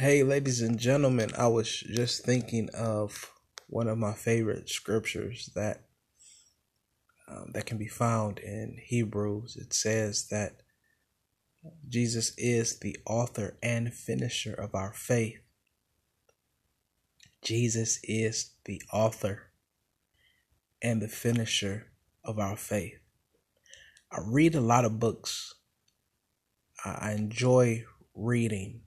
Hey, ladies and gentlemen, I was just thinking of one of my favorite scriptures that um, that can be found in Hebrews. It says that Jesus is the author and finisher of our faith. Jesus is the author and the finisher of our faith. I read a lot of books. I enjoy reading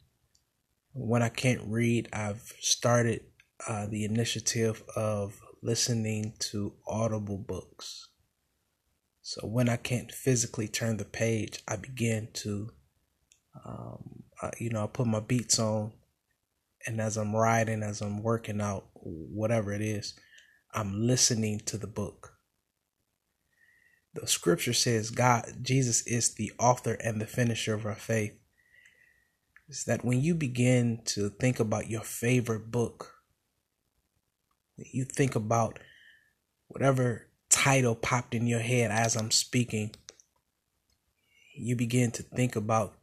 when I can't read, I've started uh, the initiative of listening to audible books. So when I can't physically turn the page, I begin to, um, uh, you know, I put my beats on, and as I'm riding, as I'm working out, whatever it is, I'm listening to the book. The scripture says God, Jesus is the author and the finisher of our faith is that when you begin to think about your favorite book, you think about whatever title popped in your head as I'm speaking, you begin to think about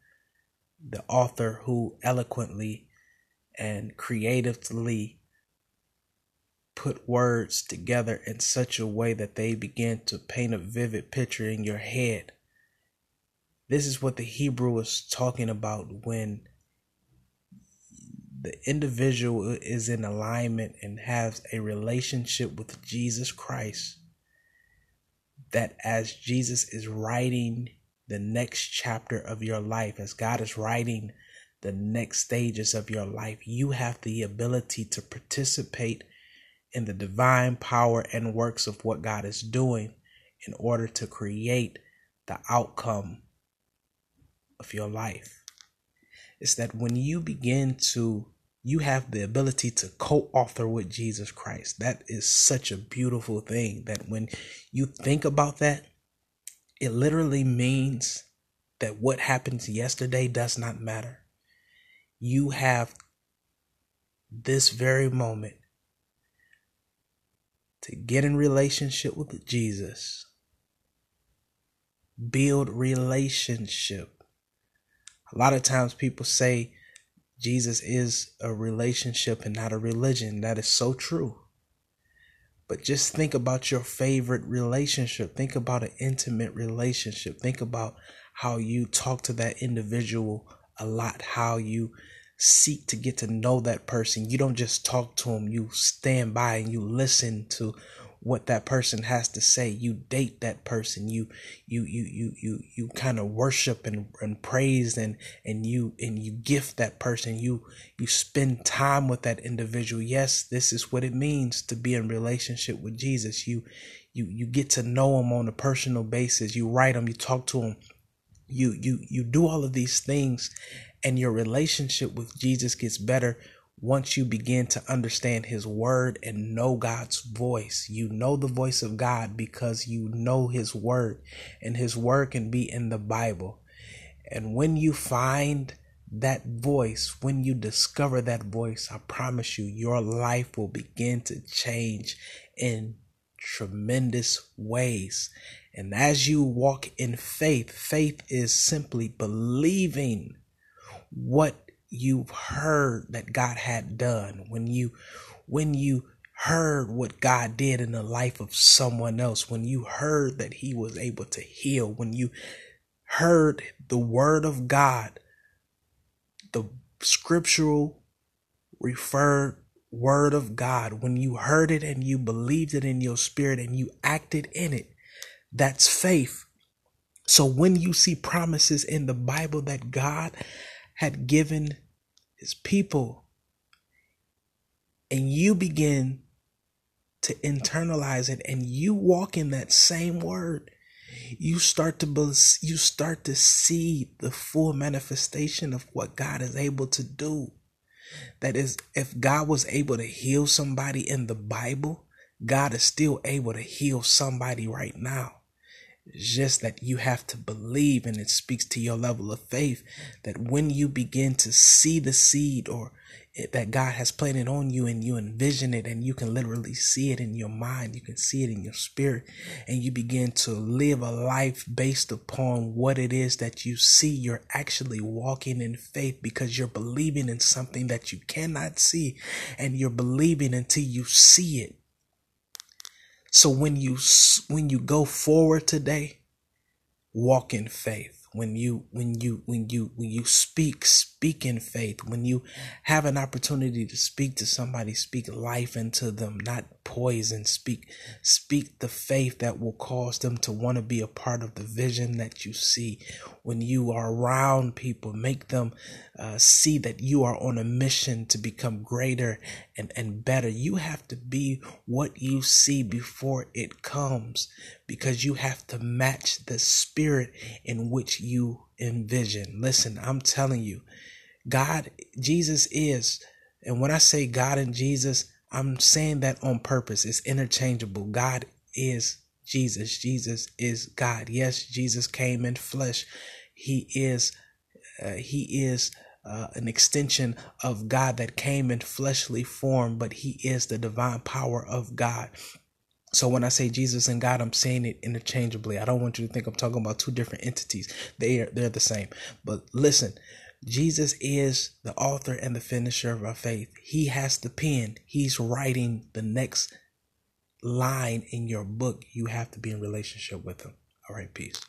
the author who eloquently and creatively put words together in such a way that they begin to paint a vivid picture in your head. This is what the Hebrew is talking about when the individual is in alignment and has a relationship with Jesus Christ, that as Jesus is writing the next chapter of your life, as God is writing the next stages of your life, you have the ability to participate in the divine power and works of what God is doing in order to create the outcome of your life is that when you begin to you have the ability to co-author with Jesus Christ. That is such a beautiful thing that when you think about that, it literally means that what happens yesterday does not matter. You have this very moment to get in relationship with Jesus. Build relationship. A lot of times people say Jesus is a relationship and not a religion. That is so true. But just think about your favorite relationship. Think about an intimate relationship. Think about how you talk to that individual a lot, how you seek to get to know that person. You don't just talk to them, you stand by and you listen to what that person has to say. You date that person. You you you you you you kind of worship and, and praise and and you and you gift that person. You you spend time with that individual. Yes this is what it means to be in relationship with jesus. You you you get to know him on a personal basis. You write him you talk to him. You you you do all of these things and your relationship with jesus gets better once you begin to understand his word and know God's voice, you know the voice of God because you know his word, and his word can be in the Bible. And when you find that voice, when you discover that voice, I promise you, your life will begin to change in tremendous ways. And as you walk in faith, faith is simply believing what you've heard that God had done, when you when you heard what God did in the life of someone else, when you heard that he was able to heal, when you heard the word of God, the scriptural referred word of God, when you heard it and you believed it in your spirit and you acted in it, that's faith. So when you see promises in the Bible that God had given his people and you begin to internalize it and you walk in that same word you start to you start to see the full manifestation of what God is able to do. That is if God was able to heal somebody in the Bible God is still able to heal somebody right now It's just that you have to believe, and it speaks to your level of faith that when you begin to see the seed or it, that God has planted on you and you envision it and you can literally see it in your mind, you can see it in your spirit, and you begin to live a life based upon what it is that you see, you're actually walking in faith because you're believing in something that you cannot see and you're believing until you see it. So when you when you go forward today, walk in faith when you when you when you when you speak speak in faith when you have an opportunity to speak to somebody speak life into them not poison. Speak speak the faith that will cause them to want to be a part of the vision that you see. When you are around people make them uh, see that you are on a mission to become greater and, and better. You have to be what you see before it comes because you have to match the spirit in which you envision. Listen, I'm telling you, God, Jesus is, and when I say God and Jesus, I'm saying that on purpose. It's interchangeable. God is Jesus. Jesus is God. Yes, Jesus came in flesh. He is, uh, he is uh, an extension of God that came in fleshly form, but he is the divine power of God. So when I say Jesus and God, I'm saying it interchangeably. I don't want you to think I'm talking about two different entities. They are they're the same. But listen, Jesus is the author and the finisher of our faith. He has the pen. He's writing the next line in your book. You have to be in relationship with him. All right, peace.